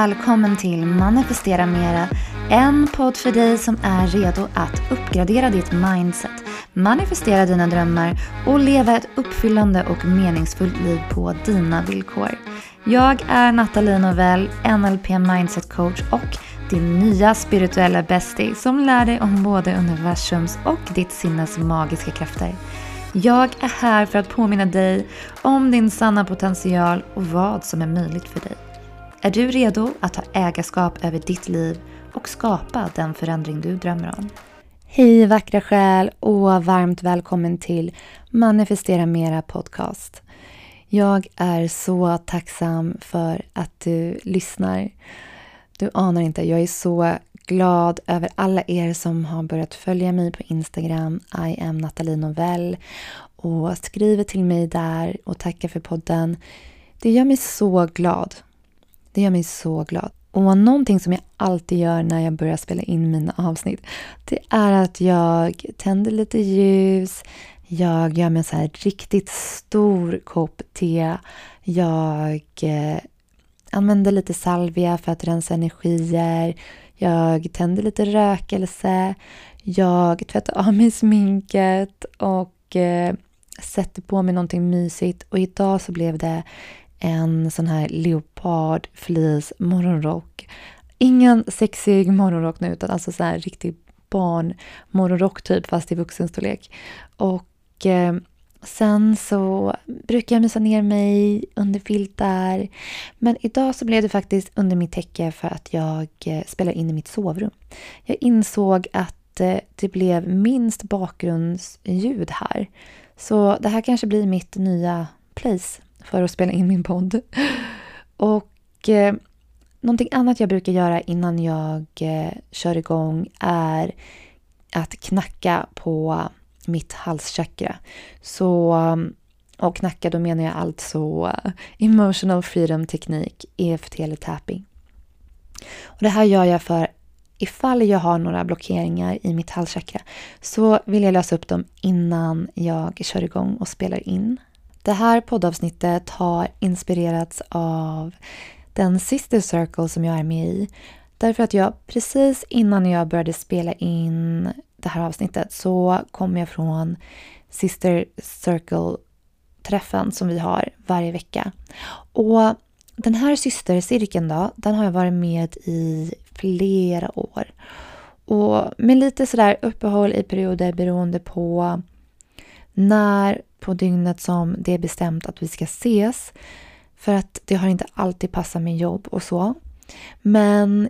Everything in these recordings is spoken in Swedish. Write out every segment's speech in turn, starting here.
välkommen till Manifestera Mera. En podd för dig som är redo att uppgradera ditt mindset, manifestera dina drömmar och leva ett uppfyllande och meningsfullt liv på dina villkor. Jag är Nathalie Novell, NLP Mindset Coach och din nya spirituella bestie som lär dig om både universums och ditt sinnes magiska krafter. Jag är här för att påminna dig om din sanna potential och vad som är möjligt för dig. Är du redo att ta ägarskap över ditt liv och skapa den förändring du drömmer om? Hej vackra själ och varmt välkommen till Manifestera Mera Podcast. Jag är så tacksam för att du lyssnar. Du anar inte, jag är så glad över alla er som har börjat följa mig på Instagram, I am Nathalie Novell och skriver till mig där och tackar för podden. Det gör mig så glad. Det gör mig så glad. Och någonting som jag alltid gör när jag börjar spela in mina avsnitt, det är att jag tänder lite ljus, jag gör mig en så här riktigt stor kopp te, jag eh, använder lite salvia för att rensa energier, jag tänder lite rökelse, jag tvättar av mig sminket och eh, sätter på mig någonting mysigt. Och idag så blev det en sån här leopard fleece morgonrock. Ingen sexig morgonrock nu utan alltså så här riktig barn morgonrock typ fast i vuxenstorlek. Och eh, sen så brukar jag mysa ner mig under filtar. Men idag så blev det faktiskt under mitt täcke för att jag eh, spelar in i mitt sovrum. Jag insåg att eh, det blev minst bakgrundsljud här. Så det här kanske blir mitt nya place för att spela in min podd. Och eh, någonting annat jag brukar göra innan jag eh, kör igång är att knacka på mitt halschakra. Så, eh, och knacka, då menar jag alltså eh, emotional freedom teknik, EFT eller tapping. Och det här gör jag för ifall jag har några blockeringar i mitt halschakra så vill jag lösa upp dem innan jag kör igång och spelar in. Det här poddavsnittet har inspirerats av den Sister Circle som jag är med i. Därför att jag precis innan jag började spela in det här avsnittet så kom jag från Sister Circle-träffen som vi har varje vecka. Och den här systercirkeln då, den har jag varit med i flera år. Och med lite sådär uppehåll i perioder beroende på när på dygnet som det är bestämt att vi ska ses. För att det har inte alltid passat med jobb och så. Men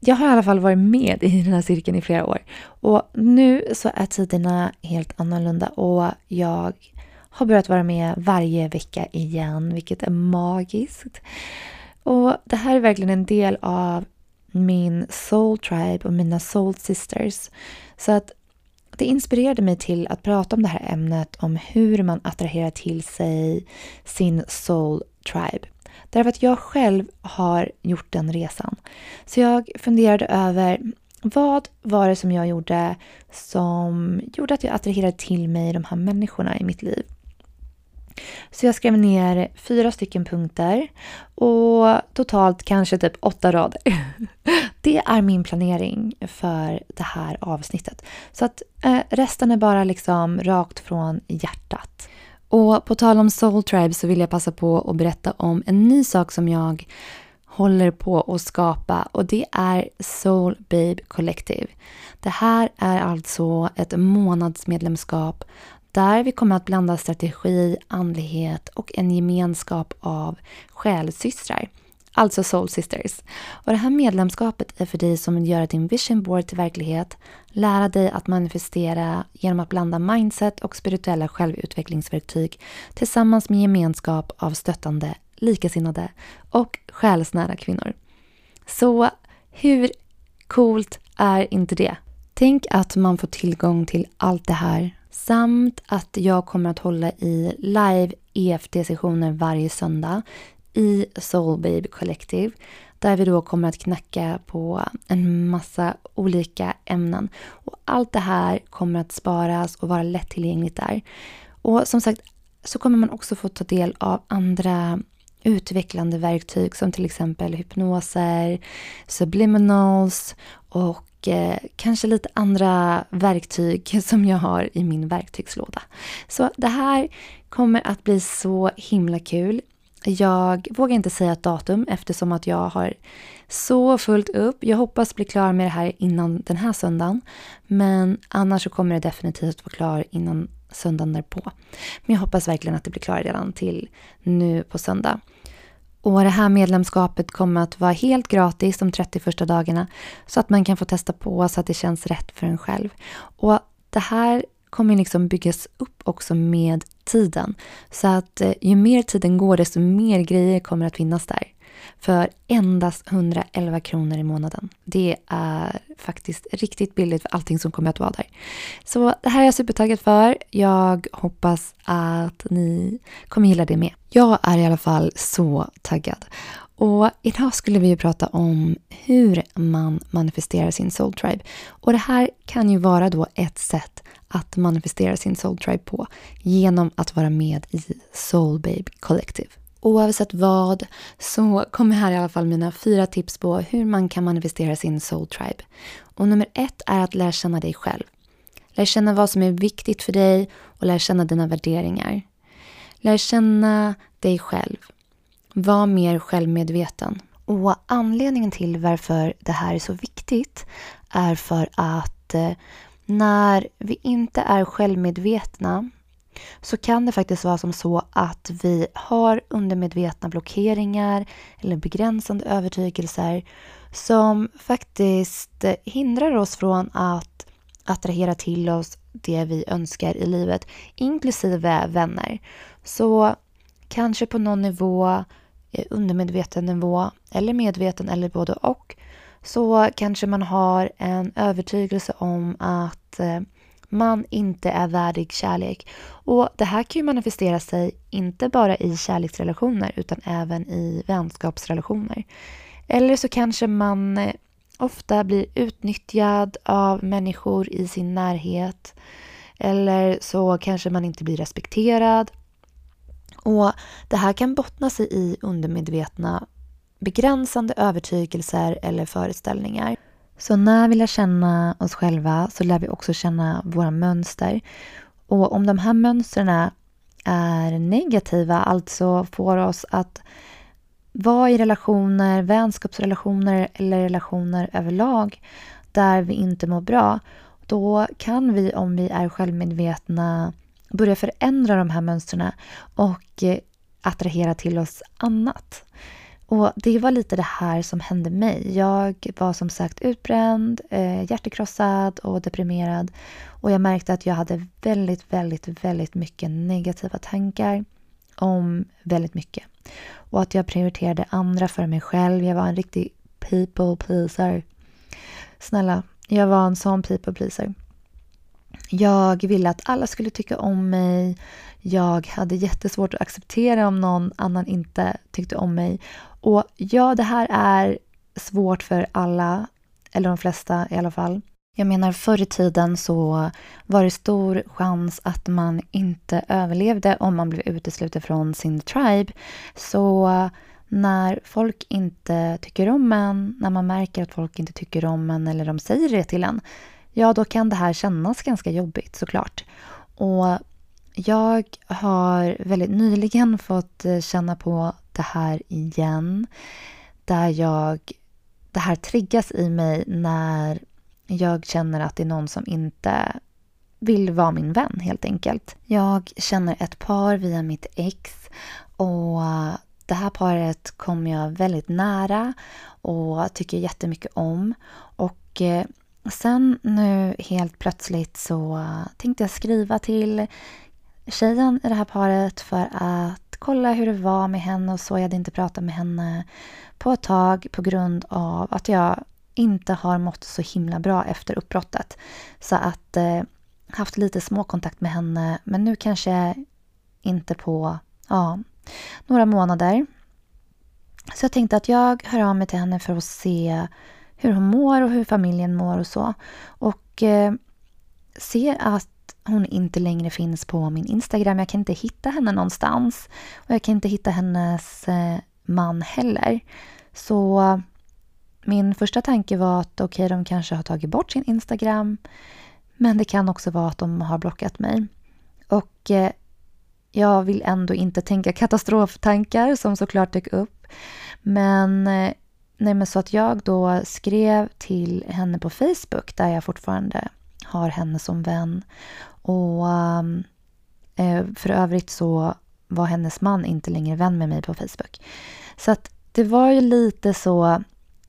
jag har i alla fall varit med i den här cirkeln i flera år. Och nu så är tiderna helt annorlunda och jag har börjat vara med varje vecka igen, vilket är magiskt. Och det här är verkligen en del av min soul tribe och mina soul sisters. Så att det inspirerade mig till att prata om det här ämnet om hur man attraherar till sig sin soul tribe. Därför att jag själv har gjort den resan. Så jag funderade över vad var det som jag gjorde som gjorde att jag attraherade till mig de här människorna i mitt liv. Så jag skrev ner fyra stycken punkter och totalt kanske typ åtta rader. Det är min planering för det här avsnittet. Så att eh, resten är bara liksom rakt från hjärtat. Och på tal om Soul Tribe så vill jag passa på att berätta om en ny sak som jag håller på att skapa och det är Soul Babe Collective. Det här är alltså ett månadsmedlemskap där vi kommer att blanda strategi, andlighet och en gemenskap av själsystrar. Alltså Soul Sisters. Och det här medlemskapet är för dig som vill göra din vision board till verklighet, lära dig att manifestera genom att blanda mindset och spirituella självutvecklingsverktyg tillsammans med gemenskap av stöttande, likasinnade och själsnära kvinnor. Så hur coolt är inte det? Tänk att man får tillgång till allt det här samt att jag kommer att hålla i live EFT-sessioner varje söndag i Soul Baby Collective där vi då kommer att knacka på en massa olika ämnen. Och allt det här kommer att sparas och vara lättillgängligt där. Och som sagt så kommer man också få ta del av andra utvecklande verktyg som till exempel hypnoser, subliminals och eh, kanske lite andra verktyg som jag har i min verktygslåda. Så det här kommer att bli så himla kul. Jag vågar inte säga ett datum eftersom att jag har så fullt upp. Jag hoppas bli klar med det här innan den här söndagen. Men annars så kommer det definitivt vara klar innan söndagen därpå. Men jag hoppas verkligen att det blir klart redan till nu på söndag. Och det här medlemskapet kommer att vara helt gratis de 30 första dagarna så att man kan få testa på så att det känns rätt för en själv. Och det här kommer liksom byggas upp också med tiden. Så att eh, ju mer tiden går desto mer grejer kommer att finnas där. För endast 111 kronor i månaden. Det är faktiskt riktigt billigt för allting som kommer att vara där. Så det här är jag supertaggad för. Jag hoppas att ni kommer gilla det med. Jag är i alla fall så taggad. Och idag skulle vi ju prata om hur man manifesterar sin soul tribe. Och det här kan ju vara då ett sätt att manifestera sin soul tribe på genom att vara med i Soul Babe Collective. Oavsett vad så kommer här i alla fall mina fyra tips på hur man kan manifestera sin soul tribe. Och nummer ett är att lära känna dig själv. Lär känna vad som är viktigt för dig och lär känna dina värderingar. Lär känna dig själv. Var mer självmedveten. Och anledningen till varför det här är så viktigt är för att eh, när vi inte är självmedvetna så kan det faktiskt vara som så att vi har undermedvetna blockeringar eller begränsande övertygelser som faktiskt eh, hindrar oss från att attrahera till oss det vi önskar i livet, inklusive vänner. Så kanske på någon nivå, eh, undermedveten nivå eller medveten eller både och, så kanske man har en övertygelse om att eh, man inte är värdig kärlek. Och det här kan ju manifestera sig inte bara i kärleksrelationer utan även i vänskapsrelationer. Eller så kanske man eh, ofta blir utnyttjad av människor i sin närhet. Eller så kanske man inte blir respekterad. Och Det här kan bottna sig i undermedvetna begränsande övertygelser eller föreställningar. Så när vi lär känna oss själva så lär vi också känna våra mönster. Och om de här mönstren är negativa, alltså får oss att vara i relationer, vänskapsrelationer eller relationer överlag där vi inte mår bra, då kan vi om vi är självmedvetna börja förändra de här mönstren och eh, attrahera till oss annat. Och Det var lite det här som hände mig. Jag var som sagt utbränd, eh, hjärtekrossad och deprimerad. Och jag märkte att jag hade väldigt, väldigt, väldigt mycket negativa tankar om väldigt mycket. Och att jag prioriterade andra för mig själv. Jag var en riktig people pleaser. Snälla, jag var en sån people pleaser. Jag ville att alla skulle tycka om mig. Jag hade jättesvårt att acceptera om någon annan inte tyckte om mig. Och ja, det här är svårt för alla, eller de flesta i alla fall. Jag menar förr i tiden så var det stor chans att man inte överlevde om man blev utesluten från sin tribe. Så när folk inte tycker om en, när man märker att folk inte tycker om en eller de säger det till en, ja då kan det här kännas ganska jobbigt såklart. Och jag har väldigt nyligen fått eh, känna på det här igen. Där jag, det här triggas i mig när jag känner att det är någon som inte vill vara min vän helt enkelt. Jag känner ett par via mitt ex och det här paret kommer jag väldigt nära och tycker jättemycket om. Och eh, sen nu helt plötsligt så tänkte jag skriva till tjejen i det här paret för att kolla hur det var med henne och så. Jag hade inte pratat med henne på ett tag på grund av att jag inte har mått så himla bra efter uppbrottet. Så att eh, haft lite småkontakt med henne men nu kanske inte på ja, några månader. Så jag tänkte att jag hör av mig till henne för att se hur hon mår och hur familjen mår och så. Och eh, ser att hon inte längre finns på min Instagram. Jag kan inte hitta henne någonstans. Och jag kan inte hitta hennes eh, man heller. Så min första tanke var att okej, okay, de kanske har tagit bort sin Instagram. Men det kan också vara att de har blockat mig. Och eh, jag vill ändå inte tänka katastroftankar som såklart dök upp. Men, eh, nej, men så att jag då skrev till henne på Facebook där jag fortfarande har henne som vän. Och um, eh, för övrigt så var hennes man inte längre vän med mig på Facebook. Så att det var ju lite så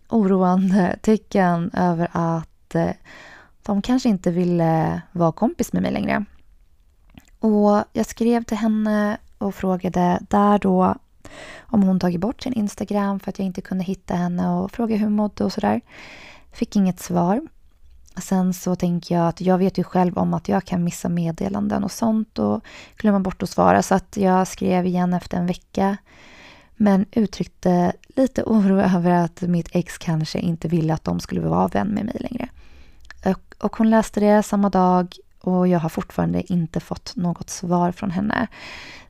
oroande tecken över att eh, de kanske inte ville vara kompis med mig längre. Och jag skrev till henne och frågade där då om hon tagit bort sin Instagram för att jag inte kunde hitta henne och fråga hur hon mådde och sådär. Fick inget svar. Sen så tänker jag att jag vet ju själv om att jag kan missa meddelanden och sånt och glömma bort att svara så att jag skrev igen efter en vecka men uttryckte lite oro över att mitt ex kanske inte ville att de skulle vara vän med mig längre. Och hon läste det samma dag och jag har fortfarande inte fått något svar från henne.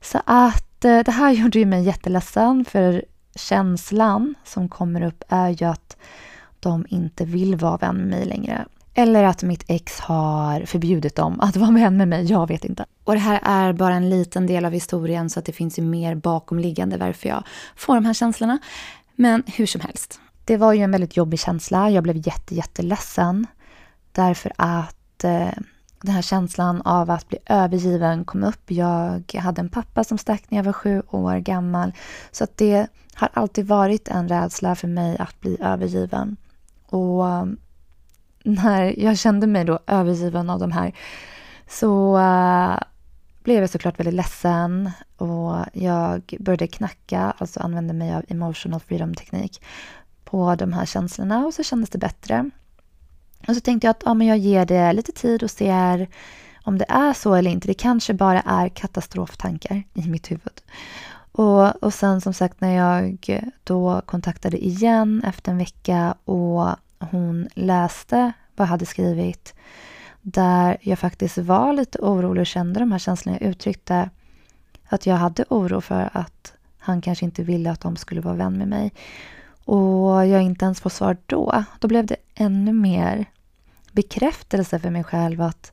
Så att eh, det här gjorde ju mig jätteledsen för känslan som kommer upp är ju att de inte vill vara vän med mig längre. Eller att mitt ex har förbjudit dem att vara vän med mig, jag vet inte. Och det här är bara en liten del av historien så att det finns ju mer bakomliggande varför jag får de här känslorna. Men hur som helst. Det var ju en väldigt jobbig känsla. Jag blev jätte, jätteledsen. Därför att eh, den här känslan av att bli övergiven kom upp. Jag hade en pappa som stack när jag var sju år gammal. Så att det har alltid varit en rädsla för mig att bli övergiven. Och um, när jag kände mig då övergiven av de här så uh, blev jag såklart väldigt ledsen och jag började knacka, alltså använde mig av emotional freedom-teknik på de här känslorna och så kändes det bättre. Och så tänkte jag att ja, men jag ger det lite tid och ser om det är så eller inte. Det kanske bara är katastroftankar i mitt huvud. Och, och sen som sagt när jag då kontaktade igen efter en vecka och hon läste vad jag hade skrivit där jag faktiskt var lite orolig och kände de här känslorna jag uttryckte. Att jag hade oro för att han kanske inte ville att de skulle vara vän med mig. Och jag inte ens får svar då. Då blev det ännu mer bekräftelse för mig själv att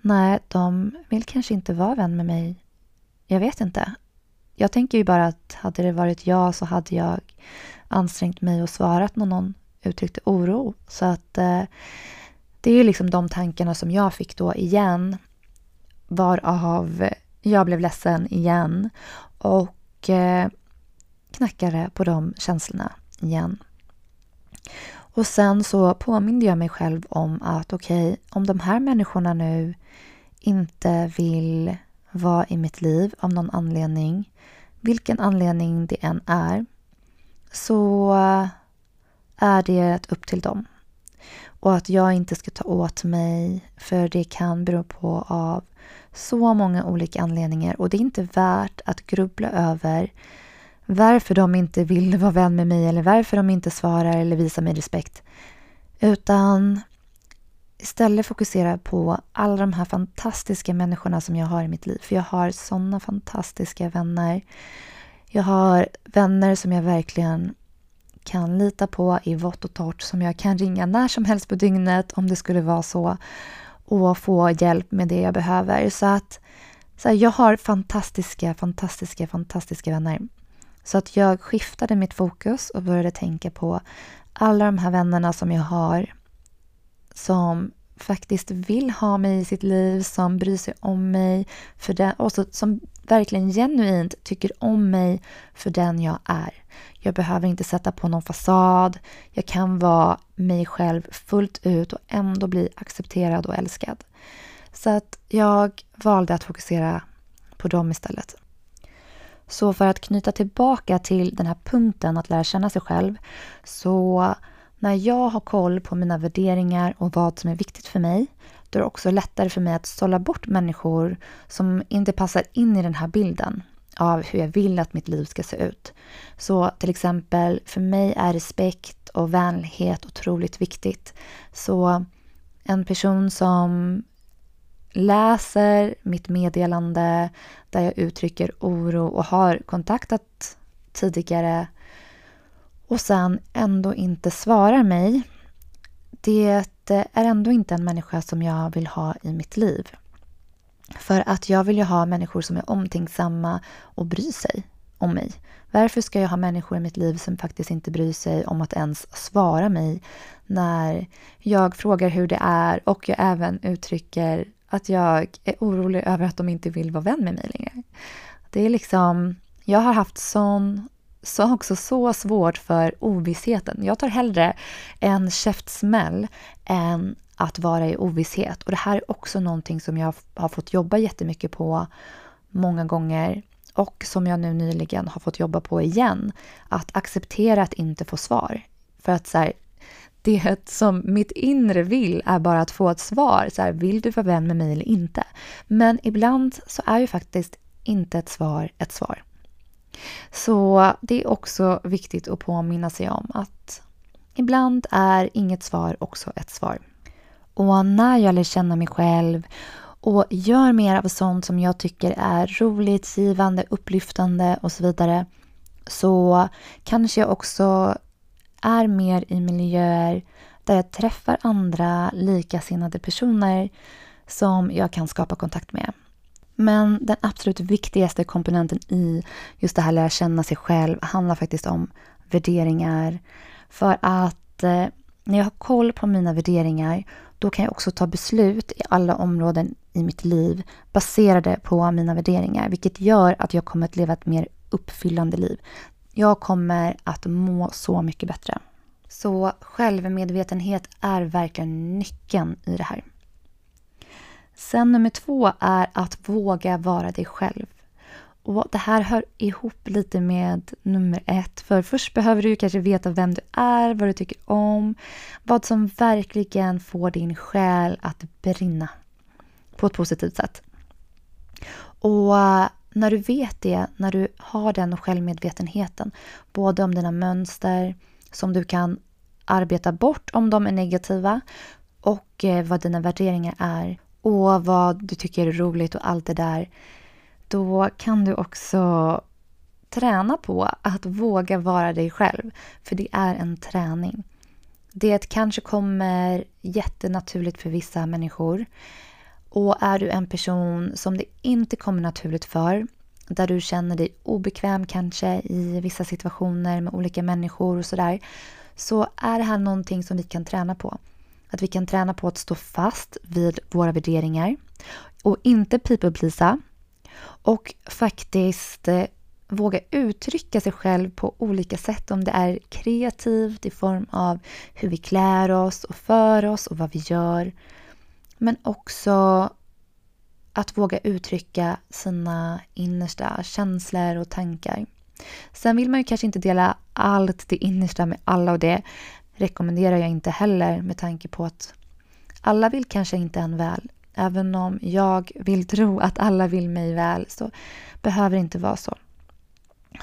nej, de vill kanske inte vara vän med mig. Jag vet inte. Jag tänker ju bara att hade det varit jag så hade jag ansträngt mig och svarat när någon uttryckte oro. Så att eh, det är ju liksom de tankarna som jag fick då igen. Varav jag blev ledsen igen och eh, knackade på de känslorna igen. Och sen så påminde jag mig själv om att okej, okay, om de här människorna nu inte vill vara i mitt liv av någon anledning, vilken anledning det än är, så är det upp till dem. Och att jag inte ska ta åt mig för det kan bero på av så många olika anledningar och det är inte värt att grubbla över varför de inte vill vara vän med mig eller varför de inte svarar eller visar mig respekt. Utan istället fokusera på alla de här fantastiska människorna som jag har i mitt liv. För jag har sådana fantastiska vänner. Jag har vänner som jag verkligen kan lita på i vått och torrt som jag kan ringa när som helst på dygnet om det skulle vara så och få hjälp med det jag behöver. Så att så här, jag har fantastiska, fantastiska, fantastiska vänner. Så att jag skiftade mitt fokus och började tänka på alla de här vännerna som jag har som faktiskt vill ha mig i sitt liv, som bryr sig om mig för den, och så, som verkligen genuint tycker om mig för den jag är. Jag behöver inte sätta på någon fasad. Jag kan vara mig själv fullt ut och ändå bli accepterad och älskad. Så att jag valde att fokusera på dem istället. Så för att knyta tillbaka till den här punkten att lära känna sig själv. Så när jag har koll på mina värderingar och vad som är viktigt för mig, då är det också lättare för mig att sålla bort människor som inte passar in i den här bilden av hur jag vill att mitt liv ska se ut. Så till exempel, för mig är respekt och vänlighet otroligt viktigt. Så en person som läser mitt meddelande där jag uttrycker oro och har kontaktat tidigare och sen ändå inte svarar mig. Det är ändå inte en människa som jag vill ha i mitt liv. För att jag vill ju ha människor som är omtänksamma och bryr sig om mig. Varför ska jag ha människor i mitt liv som faktiskt inte bryr sig om att ens svara mig när jag frågar hur det är och jag även uttrycker att jag är orolig över att de inte vill vara vän med mig längre. Det är liksom, jag har haft sån, så också så svårt för ovissheten. Jag tar hellre en käftsmäll än att vara i ovisshet. Och det här är också någonting som jag har fått jobba jättemycket på många gånger och som jag nu nyligen har fått jobba på igen. Att acceptera att inte få svar. För att så här, det som mitt inre vill är bara att få ett svar. Så här, vill du vara vän med mig eller inte? Men ibland så är ju faktiskt inte ett svar ett svar. Så det är också viktigt att påminna sig om att ibland är inget svar också ett svar. Och när jag lär känna mig själv och gör mer av sånt som jag tycker är roligt, givande, upplyftande och så vidare så kanske jag också är mer i miljöer där jag träffar andra likasinnade personer som jag kan skapa kontakt med. Men den absolut viktigaste komponenten i just det här lära känna sig själv handlar faktiskt om värderingar. För att eh, när jag har koll på mina värderingar då kan jag också ta beslut i alla områden i mitt liv baserade på mina värderingar, vilket gör att jag kommer att leva ett mer uppfyllande liv. Jag kommer att må så mycket bättre. Så självmedvetenhet är verkligen nyckeln i det här. Sen nummer två är att våga vara dig själv. Och Det här hör ihop lite med nummer ett. För först behöver du kanske veta vem du är, vad du tycker om. Vad som verkligen får din själ att brinna på ett positivt sätt. Och när du vet det, när du har den självmedvetenheten, både om dina mönster som du kan arbeta bort om de är negativa och eh, vad dina värderingar är och vad du tycker är roligt och allt det där då kan du också träna på att våga vara dig själv. För det är en träning. Det kanske kommer jättenaturligt för vissa människor. Och är du en person som det inte kommer naturligt för, där du känner dig obekväm kanske i vissa situationer med olika människor och sådär, så är det här någonting som vi kan träna på. Att vi kan träna på att stå fast vid våra värderingar och inte people pleasa och faktiskt eh, våga uttrycka sig själv på olika sätt. Om det är kreativt i form av hur vi klär oss och för oss och vad vi gör. Men också att våga uttrycka sina innersta känslor och tankar. Sen vill man ju kanske inte dela allt det innersta med alla och det rekommenderar jag inte heller med tanke på att alla vill kanske inte en väl. Även om jag vill tro att alla vill mig väl så behöver det inte vara så.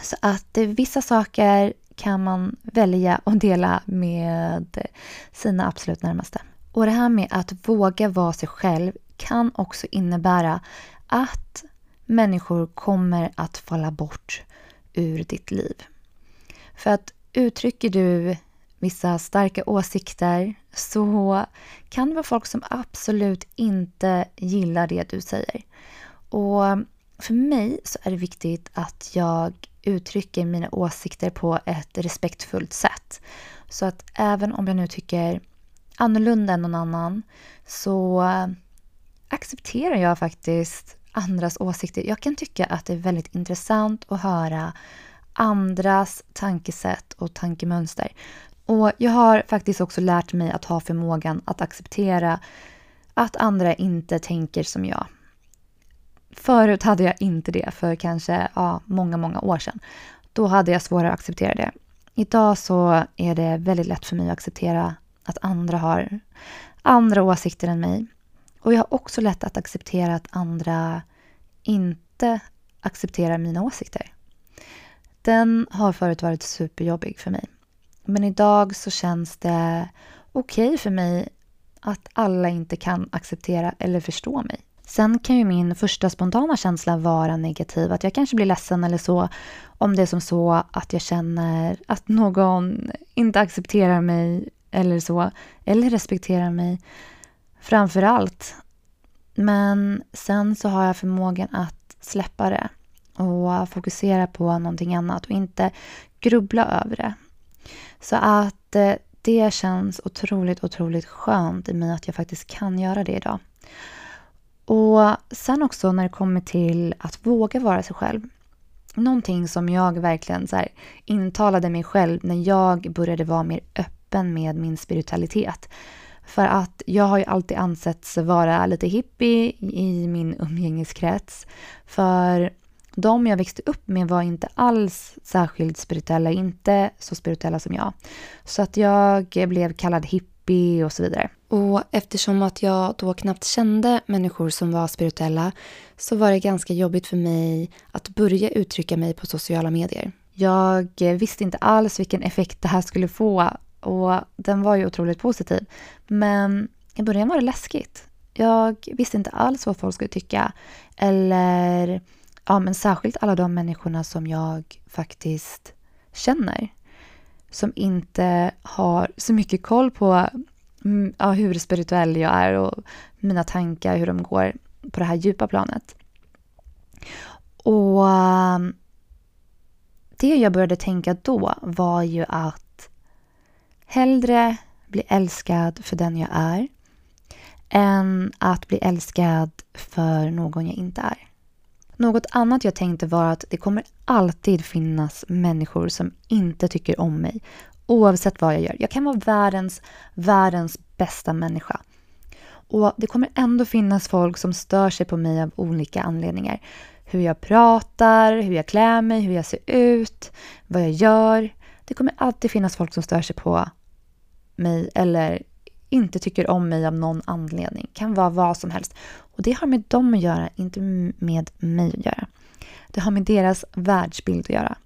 Så att eh, vissa saker kan man välja att dela med sina absolut närmaste. Och det här med att våga vara sig själv kan också innebära att människor kommer att falla bort ur ditt liv. För att uttrycker du vissa starka åsikter så kan det vara folk som absolut inte gillar det du säger. Och för mig så är det viktigt att jag uttrycker mina åsikter på ett respektfullt sätt. Så att även om jag nu tycker annorlunda än någon annan så eh, accepterar jag faktiskt andras åsikter. Jag kan tycka att det är väldigt intressant att höra andras tankesätt och tankemönster. Och jag har faktiskt också lärt mig att ha förmågan att acceptera att andra inte tänker som jag. Förut hade jag inte det för kanske ja, många, många år sedan. Då hade jag svårare att acceptera det. Idag så är det väldigt lätt för mig att acceptera att andra har andra åsikter än mig. Och jag har också lätt att acceptera att andra inte accepterar mina åsikter. Den har förut varit superjobbig för mig. Men idag så känns det okej okay för mig att alla inte kan acceptera eller förstå mig. Sen kan ju min första spontana känsla vara negativ, att jag kanske blir ledsen eller så om det är som så att jag känner att någon inte accepterar mig eller så, eller respekterar mig framför allt. Men sen så har jag förmågan att släppa det och fokusera på någonting annat och inte grubbla över det. Så att eh, det känns otroligt, otroligt skönt i mig att jag faktiskt kan göra det idag. Och sen också när det kommer till att våga vara sig själv. Någonting som jag verkligen så här, intalade mig själv när jag började vara mer öppen med min spiritualitet. För att jag har ju alltid ansetts vara lite hippie i min umgängeskrets. För de jag växte upp med var inte alls särskilt spirituella, inte så spirituella som jag. Så att jag blev kallad hippie och så vidare. Och eftersom att jag då knappt kände människor som var spirituella så var det ganska jobbigt för mig att börja uttrycka mig på sociala medier. Jag visste inte alls vilken effekt det här skulle få och den var ju otroligt positiv. Men i början var det läskigt. Jag visste inte alls vad folk skulle tycka. Eller ja, men särskilt alla de människorna som jag faktiskt känner. Som inte har så mycket koll på mm, ja, hur spirituell jag är och mina tankar, hur de går på det här djupa planet. Och um, det jag började tänka då var ju att hellre bli älskad för den jag är än att bli älskad för någon jag inte är. Något annat jag tänkte var att det kommer alltid finnas människor som inte tycker om mig. Oavsett vad jag gör. Jag kan vara världens, världens bästa människa. Och det kommer ändå finnas folk som stör sig på mig av olika anledningar. Hur jag pratar, hur jag klär mig, hur jag ser ut, vad jag gör. Det kommer alltid finnas folk som stör sig på mig eller inte tycker om mig av någon anledning. Kan vara vad som helst. Och det har med dem att göra, inte med mig att göra. Det har med deras världsbild att göra.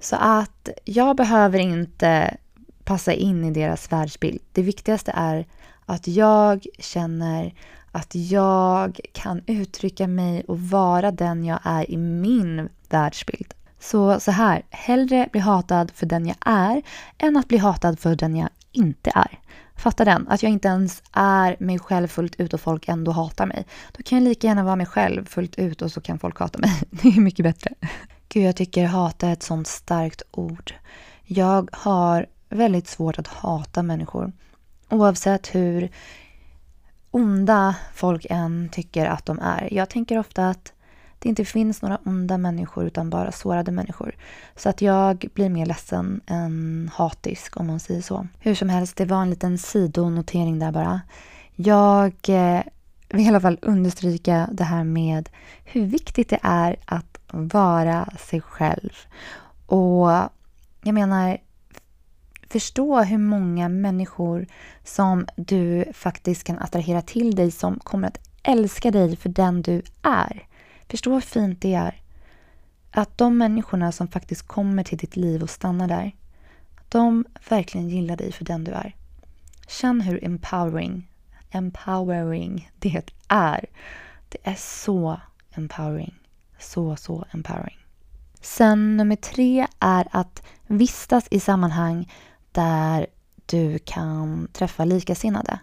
Så att jag behöver inte passa in i deras världsbild. Det viktigaste är att jag känner att jag kan uttrycka mig och vara den jag är i min världsbild. Så så här, hellre bli hatad för den jag är än att bli hatad för den jag inte är. Fatta den, att jag inte ens är mig själv fullt ut och folk ändå hatar mig. Då kan jag lika gärna vara mig själv fullt ut och så kan folk hata mig. Det är mycket bättre. Gud, jag tycker hata är ett sånt starkt ord. Jag har väldigt svårt att hata människor. Oavsett hur onda folk än tycker att de är. Jag tänker ofta att det inte finns några onda människor utan bara sårade människor. Så att jag blir mer ledsen än hatisk om man säger så. Hur som helst, det var en liten sidonotering där bara. Jag eh, vill i alla fall understryka det här med hur viktigt det är att vara sig själv. Och jag menar, förstå hur många människor som du faktiskt kan attrahera till dig som kommer att älska dig för den du är. Förstå hur fint det är. Att de människorna som faktiskt kommer till ditt liv och stannar där, de verkligen gillar dig för den du är. Känn hur empowering, empowering det är. Det är så empowering. Så, så empowering. Sen nummer tre är att vistas i sammanhang där du kan träffa likasinnade.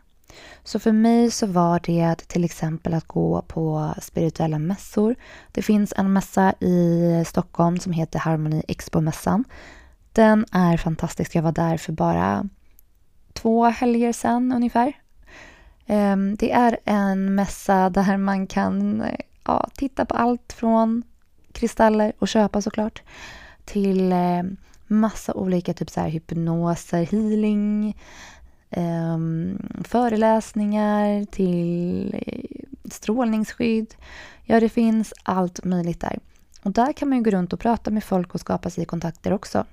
Så för mig så var det till exempel att gå på spirituella mässor. Det finns en mässa i Stockholm som heter Harmony Expo-mässan. Den är fantastisk. Jag var där för bara två helger sedan ungefär. Ehm, det är en mässa där man kan ja, titta på allt från kristaller och köpa såklart till eh, massa olika typ så här hypnoser, healing, eh, föreläsningar till eh, strålningsskydd. Ja, det finns allt möjligt där. Och där kan man ju gå runt och prata med folk och skapa sig kontakter också.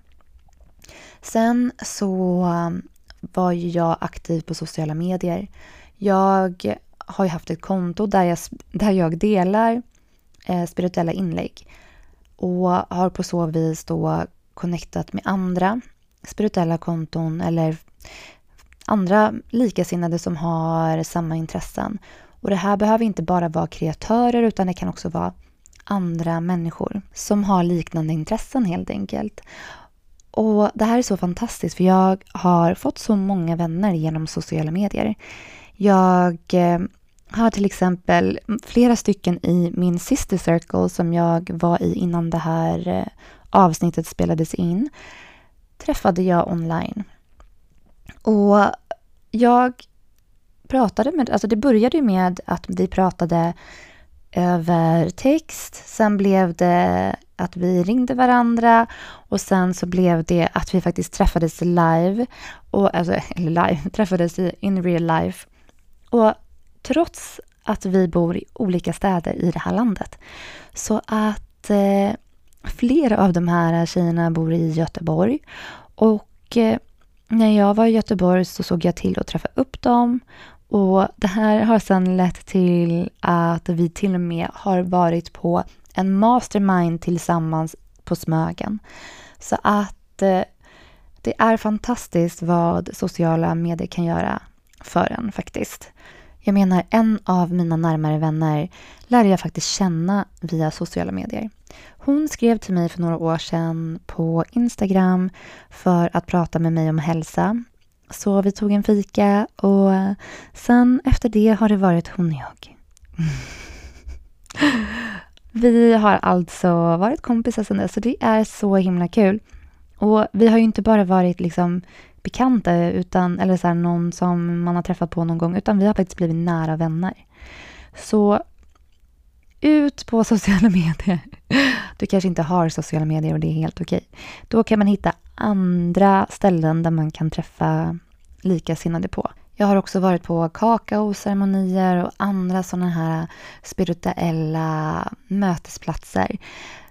Sen så um, var ju jag aktiv på sociala medier. Jag har ju haft ett konto där jag, där jag delar eh, spirituella inlägg och har på så vis då connectat med andra spirituella konton eller andra likasinnade som har samma intressen. Och det här behöver inte bara vara kreatörer utan det kan också vara andra människor som har liknande intressen helt enkelt. Och det här är så fantastiskt för jag har fått så många vänner genom sociala medier. Jag eh, har till exempel flera stycken i min sister circle som jag var i innan det här eh, avsnittet spelades in. Träffade jag online. Och jag pratade med, alltså det började med att vi pratade över text. Sen blev det att vi ringde varandra och sen så blev det att vi faktiskt träffades live. Och, alltså, eller live, träffades in real life. Och trots att vi bor i olika städer i det här landet så att eh, flera av de här tjejerna bor i Göteborg och eh, när jag var i Göteborg så såg jag till att träffa upp dem och det här har sedan lett till att vi till och med har varit på en mastermind tillsammans på Smögen. Så att eh, det är fantastiskt vad sociala medier kan göra för en faktiskt. Jag menar, en av mina närmare vänner lärde jag faktiskt känna via sociala medier. Hon skrev till mig för några år sedan på Instagram för att prata med mig om hälsa så vi tog en fika och sen efter det har det varit hon och jag. vi har alltså varit kompisar sen dess, så det är så himla kul. Och vi har ju inte bara varit liksom bekanta, utan, eller så här, någon som man har träffat på någon gång, utan vi har faktiskt blivit nära vänner. Så ut på sociala medier. Du kanske inte har sociala medier och det är helt okej. Då kan man hitta andra ställen där man kan träffa likasinnade på. Jag har också varit på kakaoceremonier och andra sådana här spirituella mötesplatser.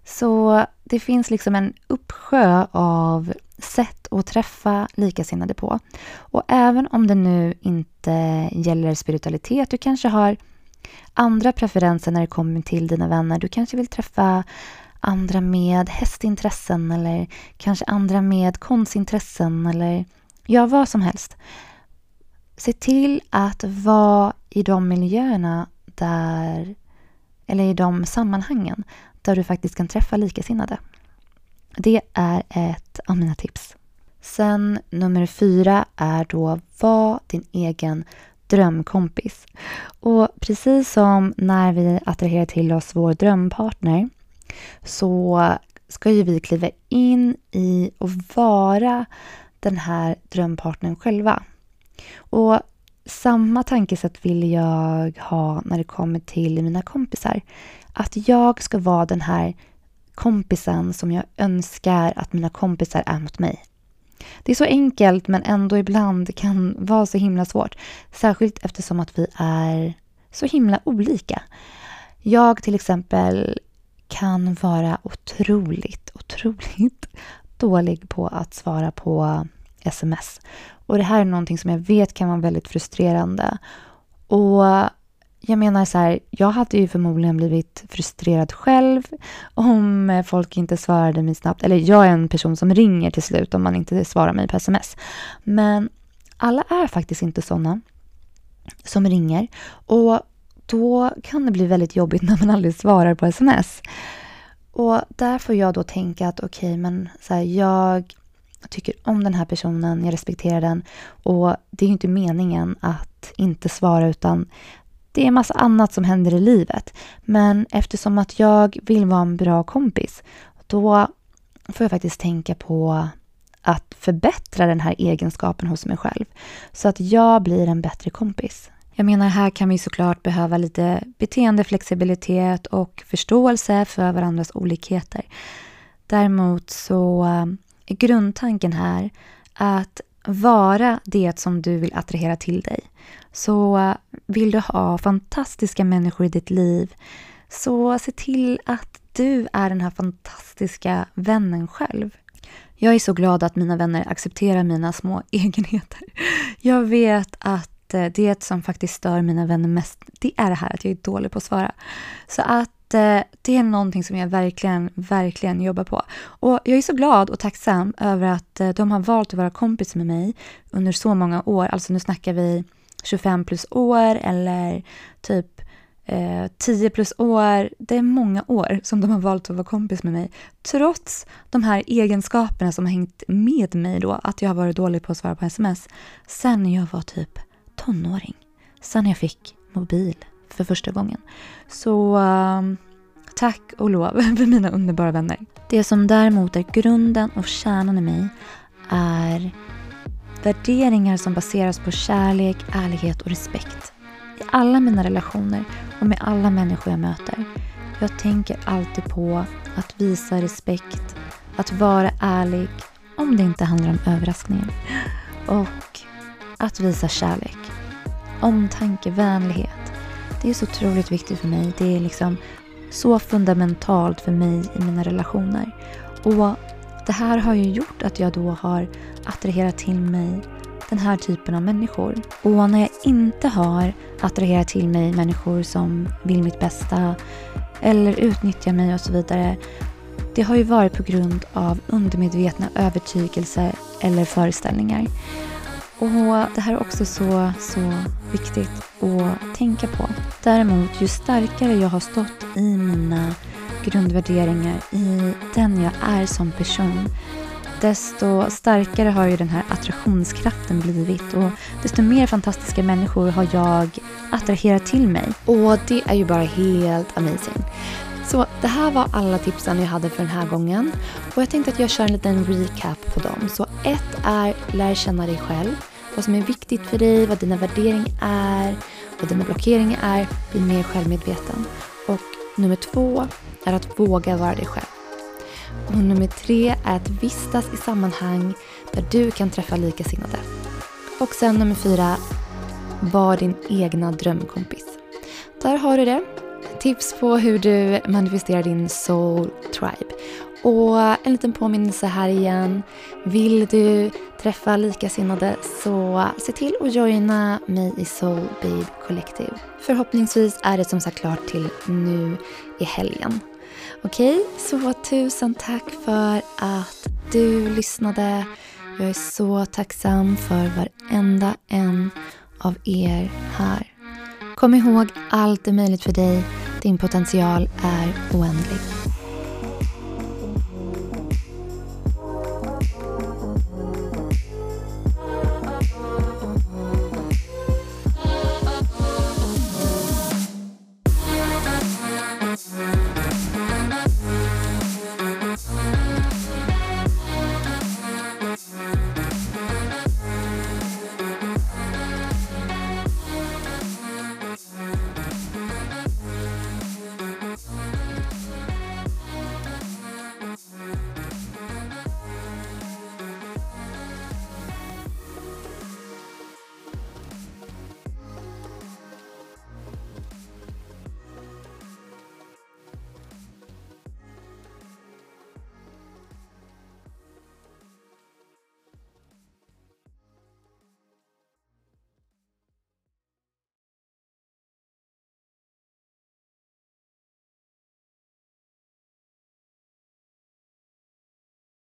Så det finns liksom en uppsjö av sätt att träffa likasinnade på. Och även om det nu inte gäller spiritualitet, du kanske har andra preferenser när det kommer till dina vänner. Du kanske vill träffa andra med hästintressen eller kanske andra med konstintressen eller ja, vad som helst. Se till att vara i de miljöerna där, eller i de sammanhangen där du faktiskt kan träffa likasinnade. Det är ett av mina tips. Sen nummer fyra är då var din egen drömkompis. Och precis som när vi attraherar till oss vår drömpartner så ska ju vi kliva in i och vara den här drömpartnern själva. Och samma tankesätt vill jag ha när det kommer till mina kompisar. Att jag ska vara den här kompisen som jag önskar att mina kompisar är mot mig. Det är så enkelt men ändå ibland kan vara så himla svårt. Särskilt eftersom att vi är så himla olika. Jag till exempel kan vara otroligt, otroligt dålig på att svara på sms. Och det här är någonting som jag vet kan vara väldigt frustrerande. Och jag menar så här, jag hade ju förmodligen blivit frustrerad själv om eh, folk inte svarade mig snabbt. Eller jag är en person som ringer till slut om man inte svarar mig på sms. Men alla är faktiskt inte sådana som ringer. Och då kan det bli väldigt jobbigt när man aldrig svarar på sms. Och där får jag då tänka att okej, okay, men så här, jag tycker om den här personen, jag respekterar den och det är ju inte meningen att inte svara utan det är en massa annat som händer i livet. Men eftersom att jag vill vara en bra kompis, då får jag faktiskt tänka på att förbättra den här egenskapen hos mig själv. Så att jag blir en bättre kompis. Jag menar, här kan vi såklart behöva lite beteendeflexibilitet och förståelse för varandras olikheter. Däremot så um, är grundtanken här att vara det som du vill attrahera till dig. Så eh, vill du ha fantastiska människor i ditt liv så se till att du är den här fantastiska vännen själv. Jag är så glad att mina vänner accepterar mina små egenheter. Jag vet att eh, det som faktiskt stör mina vänner mest, det är det här att jag är dålig på att svara. Så att eh, det är någonting som jag verkligen, verkligen jobbar på. Och jag är så glad och tacksam över att de har valt att vara kompis med mig under så många år. Alltså nu snackar vi 25 plus år eller typ eh, 10 plus år. Det är många år som de har valt att vara kompis med mig. Trots de här egenskaperna som har hängt med mig då, att jag har varit dålig på att svara på sms, sen jag var typ tonåring. Sen jag fick mobil för första gången. Så ehm, tack och lov för mina underbara vänner. Det som däremot är grunden och kärnan i mig är värderingar som baseras på kärlek, ärlighet och respekt. I alla mina relationer och med alla människor jag möter. Jag tänker alltid på att visa respekt, att vara ärlig om det inte handlar om överraskningar. Och att visa kärlek. Omtanke, vänlighet. Det är så otroligt viktigt för mig. Det är liksom så fundamentalt för mig i mina relationer. Och det här har ju gjort att jag då har attraherat till mig den här typen av människor. Och när jag inte har attraherat till mig människor som vill mitt bästa eller utnyttjar mig och så vidare. Det har ju varit på grund av undermedvetna övertygelser eller föreställningar. Och det här är också så, så viktigt att tänka på. Däremot, ju starkare jag har stått i mina grundvärderingar, i den jag är som person, desto starkare har ju den här attraktionskraften blivit och desto mer fantastiska människor har jag attraherat till mig. Och det är ju bara helt amazing. Så det här var alla tipsen jag hade för den här gången. Och jag tänkte att jag kör en liten recap på dem. Så ett är lär känna dig själv. Vad som är viktigt för dig, vad dina värderingar är, vad dina blockeringar är. Bli mer självmedveten. Och nummer två är att våga vara dig själv. Och nummer tre är att vistas i sammanhang där du kan träffa likasinnade. Och sen nummer fyra, var din egna drömkompis. Där har du det. Tips på hur du manifesterar din soul tribe. Och en liten påminnelse här igen. Vill du träffa likasinnade så se till att joina mig i Soul Babe Collective. Förhoppningsvis är det som sagt klart till nu i helgen. Okej, så tusen tack för att du lyssnade. Jag är så tacksam för varenda en av er här. Kom ihåg, allt är möjligt för dig. Din potential är oändlig.